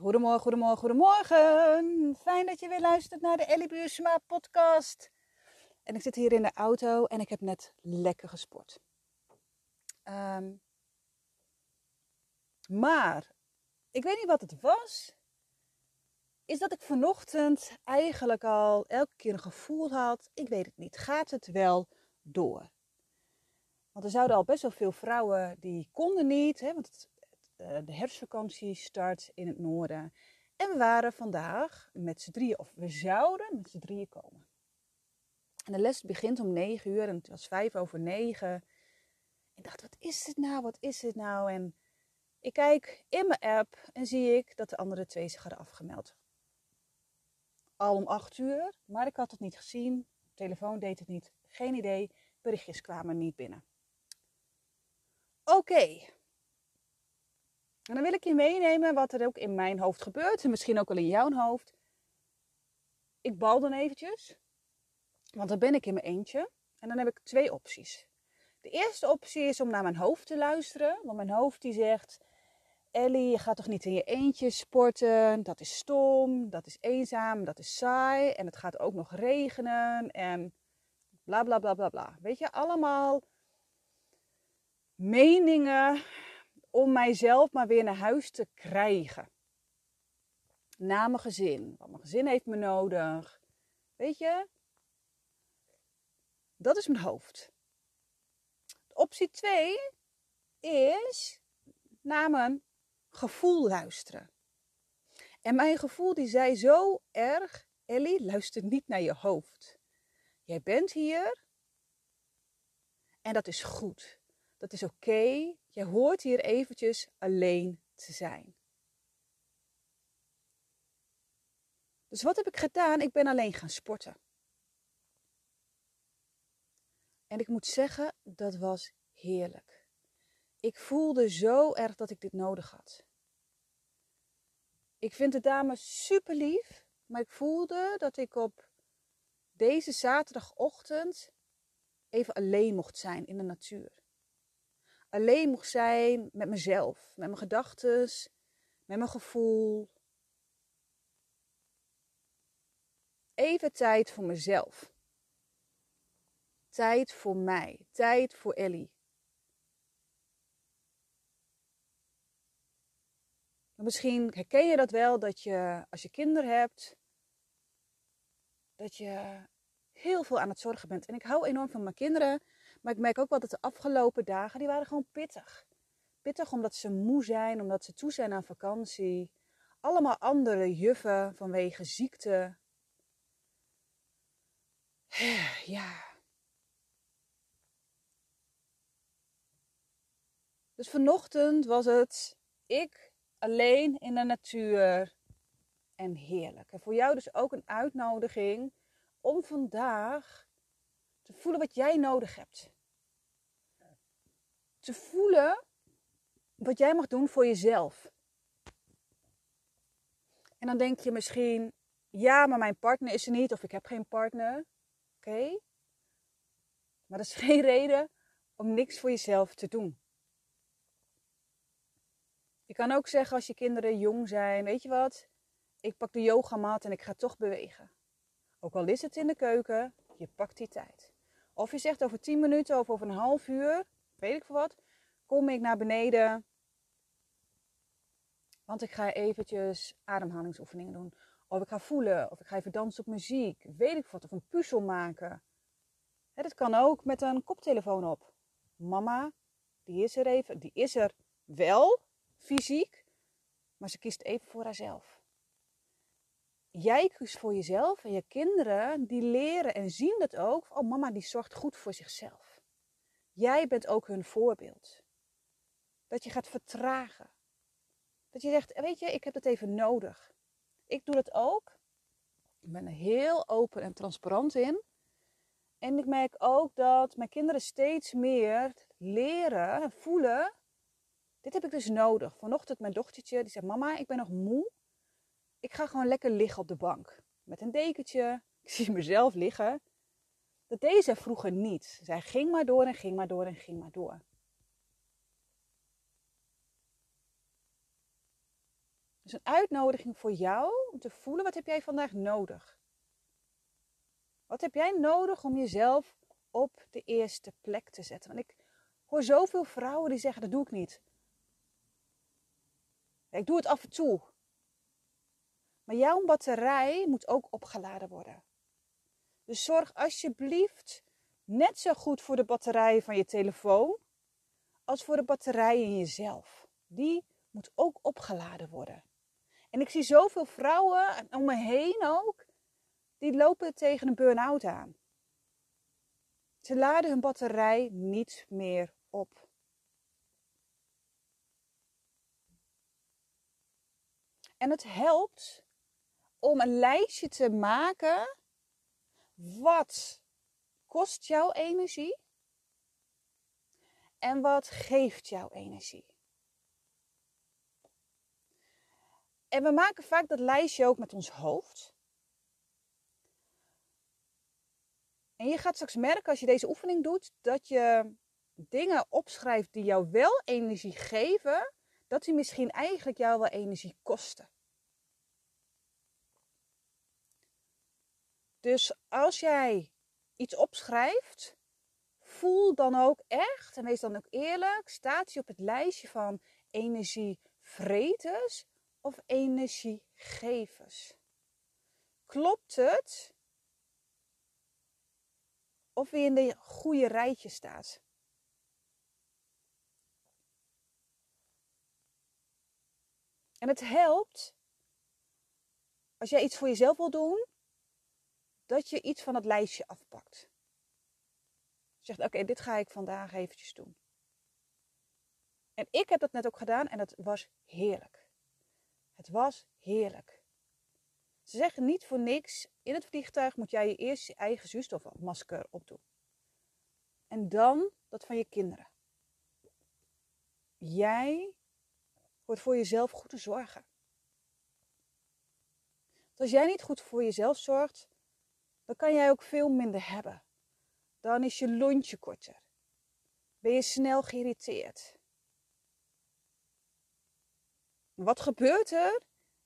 Goedemorgen, goedemorgen, goedemorgen. Fijn dat je weer luistert naar de Ellie Buursma podcast. En ik zit hier in de auto en ik heb net lekker gesport. Um, maar, ik weet niet wat het was. Is dat ik vanochtend eigenlijk al elke keer een gevoel had. Ik weet het niet. Gaat het wel door? Want er zouden al best wel veel vrouwen die konden niet. Hè, want het, de herfstvakantie start in het noorden. En we waren vandaag met z'n drieën, of we zouden met z'n drieën komen. En de les begint om negen uur en het was vijf over negen. Ik dacht, wat is dit nou, wat is dit nou? En ik kijk in mijn app en zie ik dat de andere twee zich hadden afgemeld. Al om acht uur, maar ik had het niet gezien. telefoon deed het niet. Geen idee. Berichtjes kwamen niet binnen. Oké, en dan wil ik je meenemen wat er ook in mijn hoofd gebeurt. En misschien ook wel in jouw hoofd. Ik bal dan eventjes. Want dan ben ik in mijn eentje. En dan heb ik twee opties. De eerste optie is om naar mijn hoofd te luisteren. Want mijn hoofd die zegt... Ellie, je gaat toch niet in je eentje sporten? Dat is stom, dat is eenzaam, dat is saai. En het gaat ook nog regenen en bla bla bla bla bla. Weet je, allemaal meningen om mijzelf maar weer naar huis te krijgen. Na mijn gezin. Want mijn gezin heeft me nodig. Weet je? Dat is mijn hoofd. Optie 2 is naar mijn gevoel luisteren. En mijn gevoel die zei zo erg, Ellie, luister niet naar je hoofd. Jij bent hier en dat is goed. Dat is oké. Je hoort hier eventjes alleen te zijn. Dus wat heb ik gedaan? Ik ben alleen gaan sporten. En ik moet zeggen, dat was heerlijk. Ik voelde zo erg dat ik dit nodig had. Ik vind de dames super lief, maar ik voelde dat ik op deze zaterdagochtend even alleen mocht zijn in de natuur alleen mocht zijn met mezelf, met mijn gedachten, met mijn gevoel. Even tijd voor mezelf. Tijd voor mij. Tijd voor Ellie. Misschien herken je dat wel, dat je als je kinderen hebt, dat je heel veel aan het zorgen bent. En ik hou enorm van mijn kinderen. Maar ik merk ook wel dat de afgelopen dagen, die waren gewoon pittig. Pittig omdat ze moe zijn, omdat ze toe zijn aan vakantie. Allemaal andere juffen vanwege ziekte. Ja. Dus vanochtend was het ik alleen in de natuur en heerlijk. En voor jou dus ook een uitnodiging om vandaag voelen wat jij nodig hebt. Te voelen wat jij mag doen voor jezelf. En dan denk je misschien, ja, maar mijn partner is er niet of ik heb geen partner. Oké. Maar dat is geen reden om niks voor jezelf te doen. Je kan ook zeggen als je kinderen jong zijn, weet je wat? Ik pak de yogamat en ik ga toch bewegen. Ook al is het in de keuken, je pakt die tijd. Of je zegt over 10 minuten of over een half uur, weet ik veel wat, kom ik naar beneden. Want ik ga eventjes ademhalingsoefeningen doen. Of ik ga voelen, of ik ga even dansen op muziek, weet ik wat, of een puzzel maken. Hè, dat kan ook met een koptelefoon op. Mama, die is er even, die is er wel, fysiek, maar ze kiest even voor haarzelf jij kiest voor jezelf en je kinderen die leren en zien dat ook. Oh, mama die zorgt goed voor zichzelf. Jij bent ook hun voorbeeld. Dat je gaat vertragen. Dat je zegt, weet je, ik heb het even nodig. Ik doe dat ook. Ik ben er heel open en transparant in. En ik merk ook dat mijn kinderen steeds meer leren en voelen. Dit heb ik dus nodig. Vanochtend mijn dochtertje, die zegt, mama, ik ben nog moe ik ga gewoon lekker liggen op de bank. Met een dekentje. Ik zie mezelf liggen. Dat deed ze vroeger niet. Zij ging maar door en ging maar door en ging maar door. Dus een uitnodiging voor jou om te voelen wat heb jij vandaag nodig? Wat heb jij nodig om jezelf op de eerste plek te zetten? Want ik hoor zoveel vrouwen die zeggen dat doe ik niet. Ik doe het af en toe. Maar jouw batterij moet ook opgeladen worden. Dus zorg alsjeblieft net zo goed voor de batterij van je telefoon als voor de batterij in jezelf. Die moet ook opgeladen worden. En ik zie zoveel vrouwen om me heen ook, die lopen tegen een burn-out aan. Ze laden hun batterij niet meer op. En het helpt om een lijstje te maken. Wat kost jouw energie? En wat geeft jouw energie? En we maken vaak dat lijstje ook met ons hoofd. En je gaat straks merken als je deze oefening doet, dat je dingen opschrijft die jou wel energie geven, dat die misschien eigenlijk jou wel energie kosten. Dus als jij iets opschrijft, voel dan ook echt, en wees dan ook eerlijk, staat je op het lijstje van energievreters of energiegevers? Klopt het of je in de goede rijtje staat? En het helpt als jij iets voor jezelf wil doen, dat je iets van het lijstje afpakt. Zegt, oké, dit ga ik vandaag eventjes doen. En ik heb dat net ook gedaan en het was heerlijk. Het was heerlijk. Ze zeggen niet voor niks, in het vliegtuig moet jij je eerst je eigen zuurstofmasker opdoen. En dan dat van je kinderen. Jij hoort voor jezelf goed te zorgen. Want als jij niet goed voor jezelf zorgt, dan kan jij ook veel minder hebben. Dan is je lontje korter. Ben je snel geïrriteerd. Wat gebeurt er?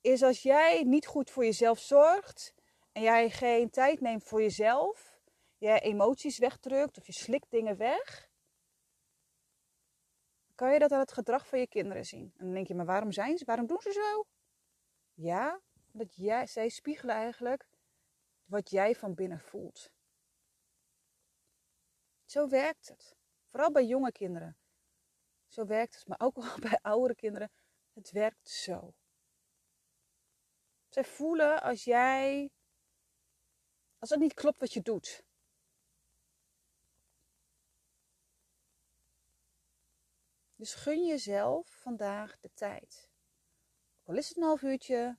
Is als jij niet goed voor jezelf zorgt en jij geen tijd neemt voor jezelf, jij emoties wegdrukt of je slikt dingen weg, kan je dat aan het gedrag van je kinderen zien. En dan denk je, maar waarom zijn ze? Waarom doen ze zo? Ja, omdat jij, zij spiegelen eigenlijk wat jij van binnen voelt. Zo werkt het. Vooral bij jonge kinderen. Zo werkt het, maar ook wel bij oudere kinderen. Het werkt zo. Zij voelen als jij. Als het niet klopt wat je doet. Dus gun jezelf vandaag de tijd. Al is het een half uurtje,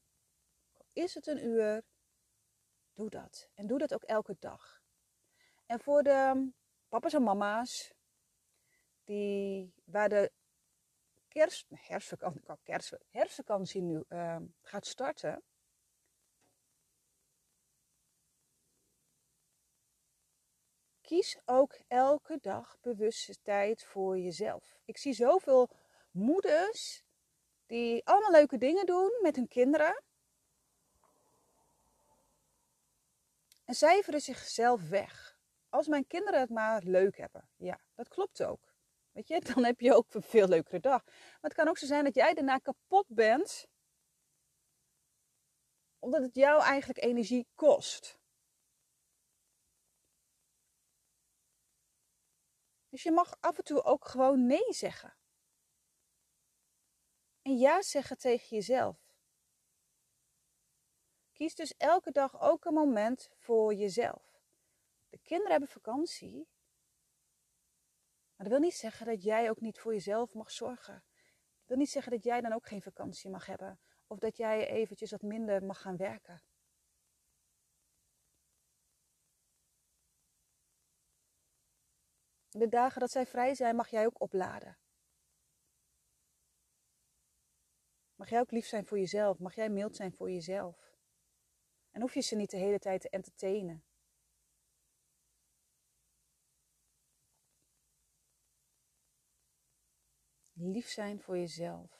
al is het een uur, doe dat. En doe dat ook elke dag. En voor de papa's en mama's, die, waar de kerst, herfstvakantie, nu uh, gaat starten. Kies ook elke dag bewuste tijd voor jezelf. Ik zie zoveel moeders die allemaal leuke dingen doen met hun kinderen. En cijferen zichzelf weg. Als mijn kinderen het maar leuk hebben. Ja, dat klopt ook. Weet je, dan heb je ook een veel leukere dag. Maar het kan ook zo zijn dat jij daarna kapot bent. Omdat het jou eigenlijk energie kost. Dus je mag af en toe ook gewoon nee zeggen. En ja zeggen tegen jezelf. Kies dus elke dag ook een moment voor jezelf. De kinderen hebben vakantie. Maar dat wil niet zeggen dat jij ook niet voor jezelf mag zorgen. Dat wil niet zeggen dat jij dan ook geen vakantie mag hebben. Of dat jij eventjes wat minder mag gaan werken. De dagen dat zij vrij zijn, mag jij ook opladen. Mag jij ook lief zijn voor jezelf? Mag jij mild zijn voor jezelf? En hoef je ze niet de hele tijd te entertainen. Lief zijn voor jezelf.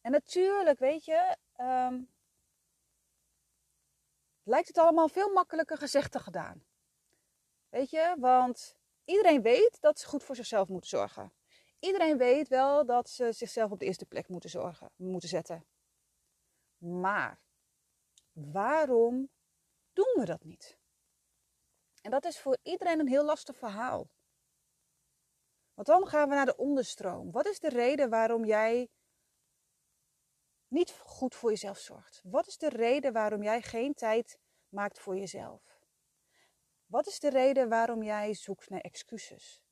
En natuurlijk, weet je, ehm, lijkt het allemaal veel makkelijker gezegd dan gedaan. Weet je, want iedereen weet dat ze goed voor zichzelf moeten zorgen. Iedereen weet wel dat ze zichzelf op de eerste plek moeten, zorgen, moeten zetten. Maar waarom doen we dat niet? En dat is voor iedereen een heel lastig verhaal. Want dan gaan we naar de onderstroom. Wat is de reden waarom jij niet goed voor jezelf zorgt? Wat is de reden waarom jij geen tijd maakt voor jezelf? Wat is de reden waarom jij zoekt naar excuses?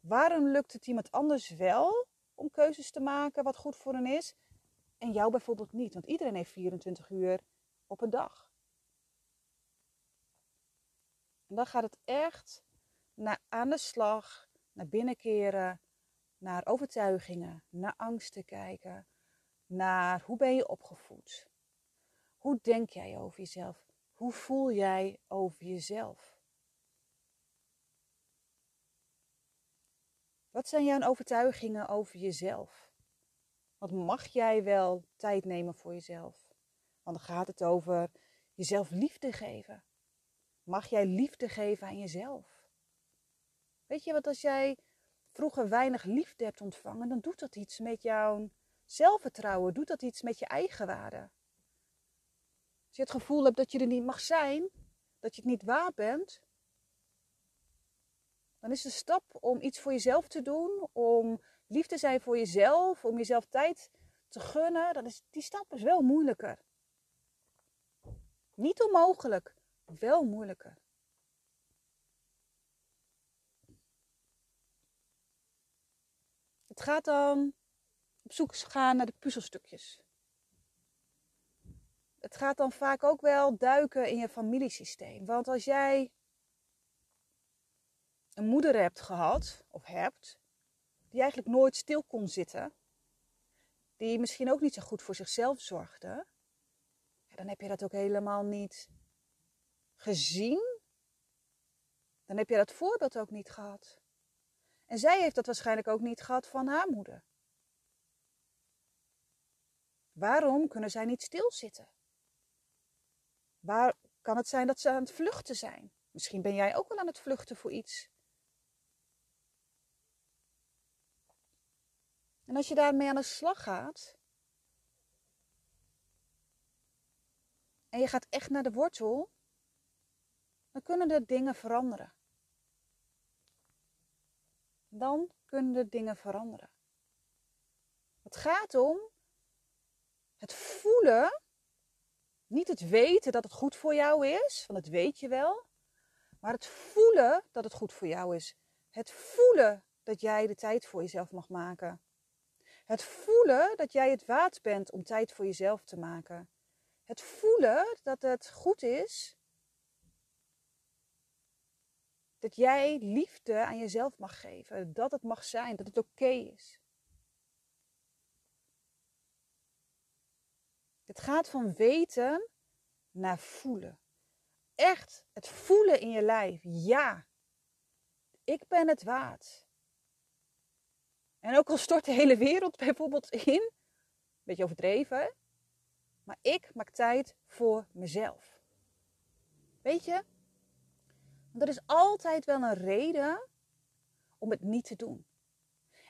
Waarom lukt het iemand anders wel om keuzes te maken wat goed voor hen is en jou bijvoorbeeld niet? Want iedereen heeft 24 uur op een dag. En dan gaat het echt naar aan de slag, naar binnenkeren, naar overtuigingen, naar angsten kijken, naar hoe ben je opgevoed? Hoe denk jij over jezelf? Hoe voel jij over jezelf? Wat zijn jouw overtuigingen over jezelf? Wat mag jij wel tijd nemen voor jezelf? Want dan gaat het over jezelf liefde geven. Mag jij liefde geven aan jezelf? Weet je wat, als jij vroeger weinig liefde hebt ontvangen, dan doet dat iets met jouw zelfvertrouwen, doet dat iets met je eigenwaarde. Als je het gevoel hebt dat je er niet mag zijn, dat je het niet waar bent, dan is de stap om iets voor jezelf te doen, om lief te zijn voor jezelf, om jezelf tijd te gunnen, dat is, die stap is wel moeilijker. Niet onmogelijk, wel moeilijker. Het gaat dan op zoek gaan naar de puzzelstukjes. Het gaat dan vaak ook wel duiken in je familiesysteem. Want als jij een moeder hebt gehad, of hebt, die eigenlijk nooit stil kon zitten, die misschien ook niet zo goed voor zichzelf zorgde, dan heb je dat ook helemaal niet gezien. Dan heb je dat voorbeeld ook niet gehad. En zij heeft dat waarschijnlijk ook niet gehad van haar moeder. Waarom kunnen zij niet stilzitten? Waar kan het zijn dat ze aan het vluchten zijn? Misschien ben jij ook wel aan het vluchten voor iets. En als je daarmee aan de slag gaat. En je gaat echt naar de wortel. Dan kunnen er dingen veranderen. Dan kunnen er dingen veranderen. Het gaat om het voelen. Niet het weten dat het goed voor jou is, want dat weet je wel. Maar het voelen dat het goed voor jou is. Het voelen dat jij de tijd voor jezelf mag maken. Het voelen dat jij het waard bent om tijd voor jezelf te maken. Het voelen dat het goed is dat jij liefde aan jezelf mag geven. Dat het mag zijn, dat het oké is. Het gaat van weten naar voelen. Echt, het voelen in je lijf. Ja, ik ben het waard. En ook al stort de hele wereld bijvoorbeeld in, beetje overdreven, maar ik maak tijd voor mezelf. Weet je? Want er is altijd wel een reden om het niet te doen.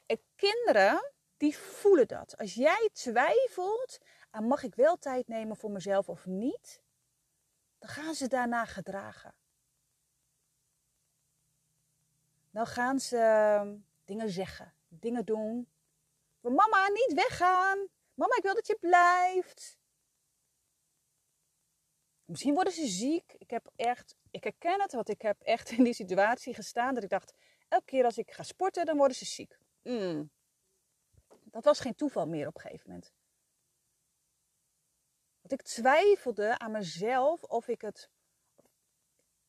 En kinderen, die voelen dat. Als jij twijfelt aan mag ik wel tijd nemen voor mezelf of niet, dan gaan ze daarna gedragen. Dan gaan ze ehm, dingen zeggen dingen doen. Mama, niet weggaan. Mama, ik wil dat je blijft. Misschien worden ze ziek. Ik heb echt, ik herken het, want ik heb echt in die situatie gestaan dat ik dacht, elke keer als ik ga sporten, dan worden ze ziek. Mm. Dat was geen toeval meer op een gegeven moment. Want ik twijfelde aan mezelf of ik het,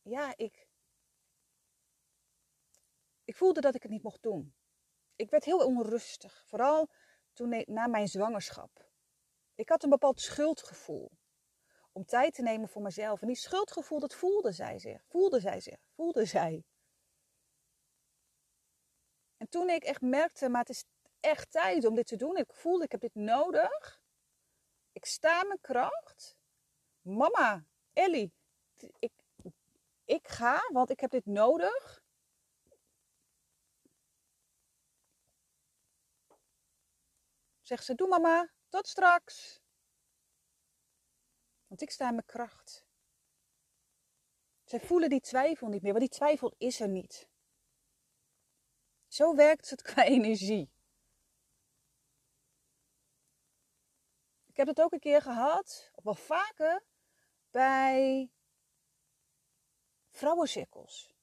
ja, ik, ik voelde dat ik het niet mocht doen ik werd heel onrustig. Vooral toen na mijn zwangerschap. Ik had een bepaald schuldgevoel. Om tijd te nemen voor mezelf. En die schuldgevoel, dat voelde zij zich. Voelde zij zich. Voelde zij. En toen ik echt merkte, maar het is echt tijd om dit te doen. Ik voelde, ik heb dit nodig. Ik sta mijn kracht. Mama, Ellie, ik, ik ga, want ik heb dit nodig. Zegt ze, doe mama, tot straks. Want ik sta in mijn kracht. Zij voelen die twijfel niet meer, want die twijfel is er niet. Zo werkt het qua energie. Ik heb het ook een keer gehad, of wel vaker, bij vrouwencirkels.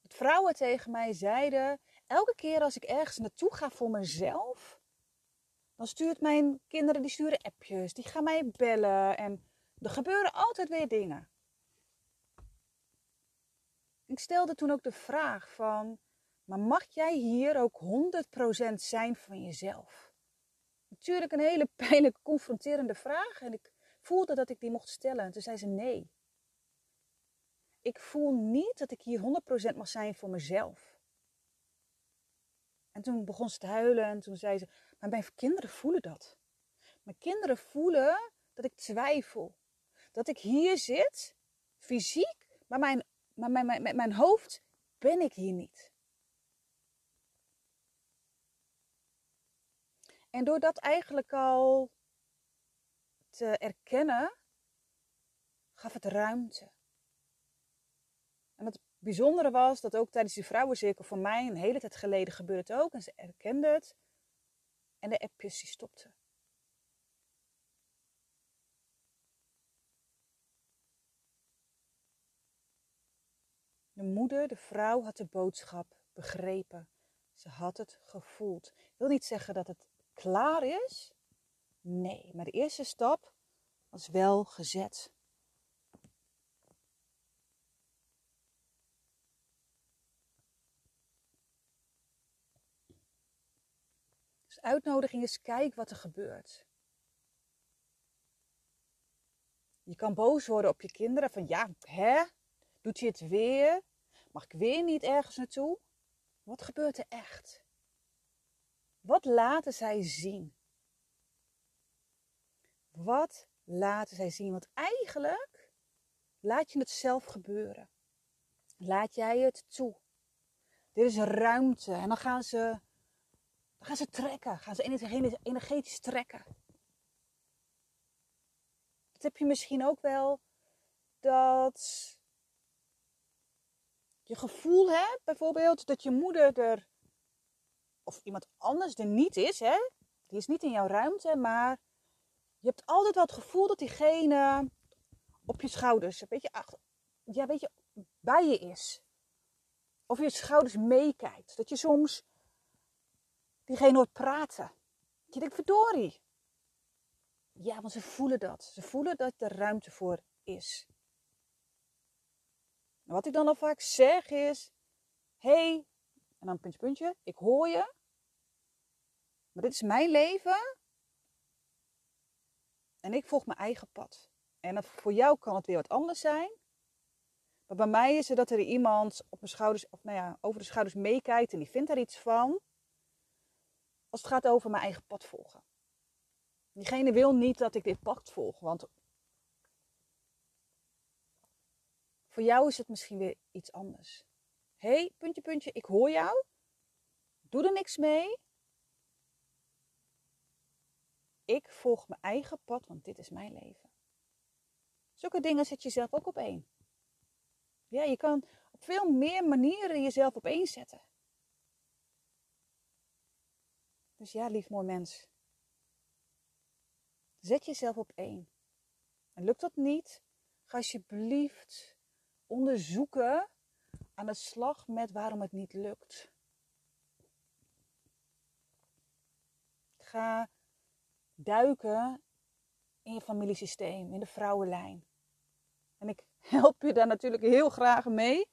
Dat vrouwen tegen mij zeiden, elke keer als ik ergens naartoe ga voor mezelf, dan stuurt mijn kinderen, die sturen appjes, die gaan mij bellen en er gebeuren altijd weer dingen. Ik stelde toen ook de vraag van, maar mag jij hier ook 100% zijn van jezelf? Natuurlijk een hele pijnlijke, confronterende vraag en ik voelde dat ik die mocht stellen. En toen zei ze nee. Ik voel niet dat ik hier 100% mag zijn voor mezelf. En toen begon ze te huilen en toen zei ze, maar mijn kinderen voelen dat. Mijn kinderen voelen dat ik twijfel. Dat ik hier zit, fysiek, maar mijn, maar mijn, mijn, mijn hoofd ben ik hier niet. En door dat eigenlijk al te erkennen, gaf het ruimte. En het bijzondere was dat ook tijdens die vrouwencirkel voor mij een hele tijd geleden gebeurde het ook. En ze erkende het. En de appjes die stopten. De moeder, de vrouw, had de boodschap begrepen. Ze had het gevoeld. Ik wil niet zeggen dat het klaar is. Nee, maar de eerste stap was wel gezet. Dus uitnodiging is kijk wat er gebeurt. Je kan boos worden op je kinderen van ja, hè? Doet je het weer? Mag ik weer niet ergens naartoe? Wat gebeurt er echt? Wat laten zij zien? Wat laten zij zien? Want eigenlijk laat je het zelf gebeuren. Laat jij het toe. Dit is ruimte. En dan gaan ze, dan gaan ze trekken. Gaan ze energetisch trekken. Dat heb je misschien ook wel. Dat je gevoel hebt, bijvoorbeeld, dat je moeder er, of iemand anders er niet is, hè? Die is niet in jouw ruimte, maar je hebt altijd wel het gevoel dat diegene op je schouders, een beetje achter, ja, weet je, bij je is. Of je schouders meekijkt. Dat je soms diegene hoort praten. Je denkt, verdorie. Ja, want ze voelen dat. Ze voelen dat er ruimte voor is. Wat ik dan al vaak zeg is: hey, en dan puntje, puntje, ik hoor je. Maar dit is mijn leven. En ik volg mijn eigen pad. En voor jou kan het weer wat anders zijn. Maar bij mij is het dat er iemand op mijn schouders, of nou ja, over de schouders meekijkt en die vindt daar iets van. Als het gaat over mijn eigen pad volgen. Diegene wil niet dat ik dit pad volg, want voor jou is het misschien weer iets anders. Hé, hey, puntje, puntje, ik hoor jou. Doe er niks mee. Ik volg mijn eigen pad, want dit is mijn leven. Zulke dingen zet je zelf ook op één. Ja, je kan op veel meer manieren jezelf op één zetten. Dus ja, lief mooi mens. Zet jezelf op één. En lukt dat niet? Ga alsjeblieft onderzoeken aan de slag met waarom het niet lukt. Ga duiken in je familiesysteem, in de vrouwenlijn. En ik help je daar natuurlijk heel graag mee.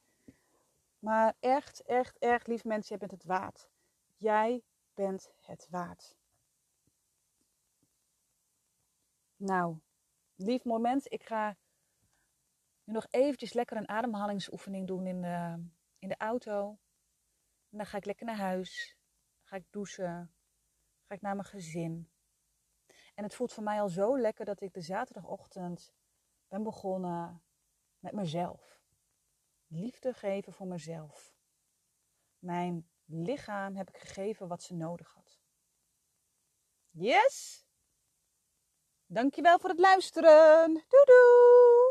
Maar echt, echt, echt, lief mensen, jij bent het waard. Jij bent het waard. Nou, lief moment. Ik ga nu nog eventjes lekker een ademhalingsoefening doen in de, in de auto. En dan ga ik lekker naar huis. Ga ik douchen. Ga ik naar mijn gezin. En het voelt voor mij al zo lekker dat ik de zaterdagochtend ben begonnen met mezelf. Liefde geven voor mezelf. Mijn lichaam heb ik gegeven wat ze nodig had. Yes! Dankjewel voor het luisteren. Doei doei!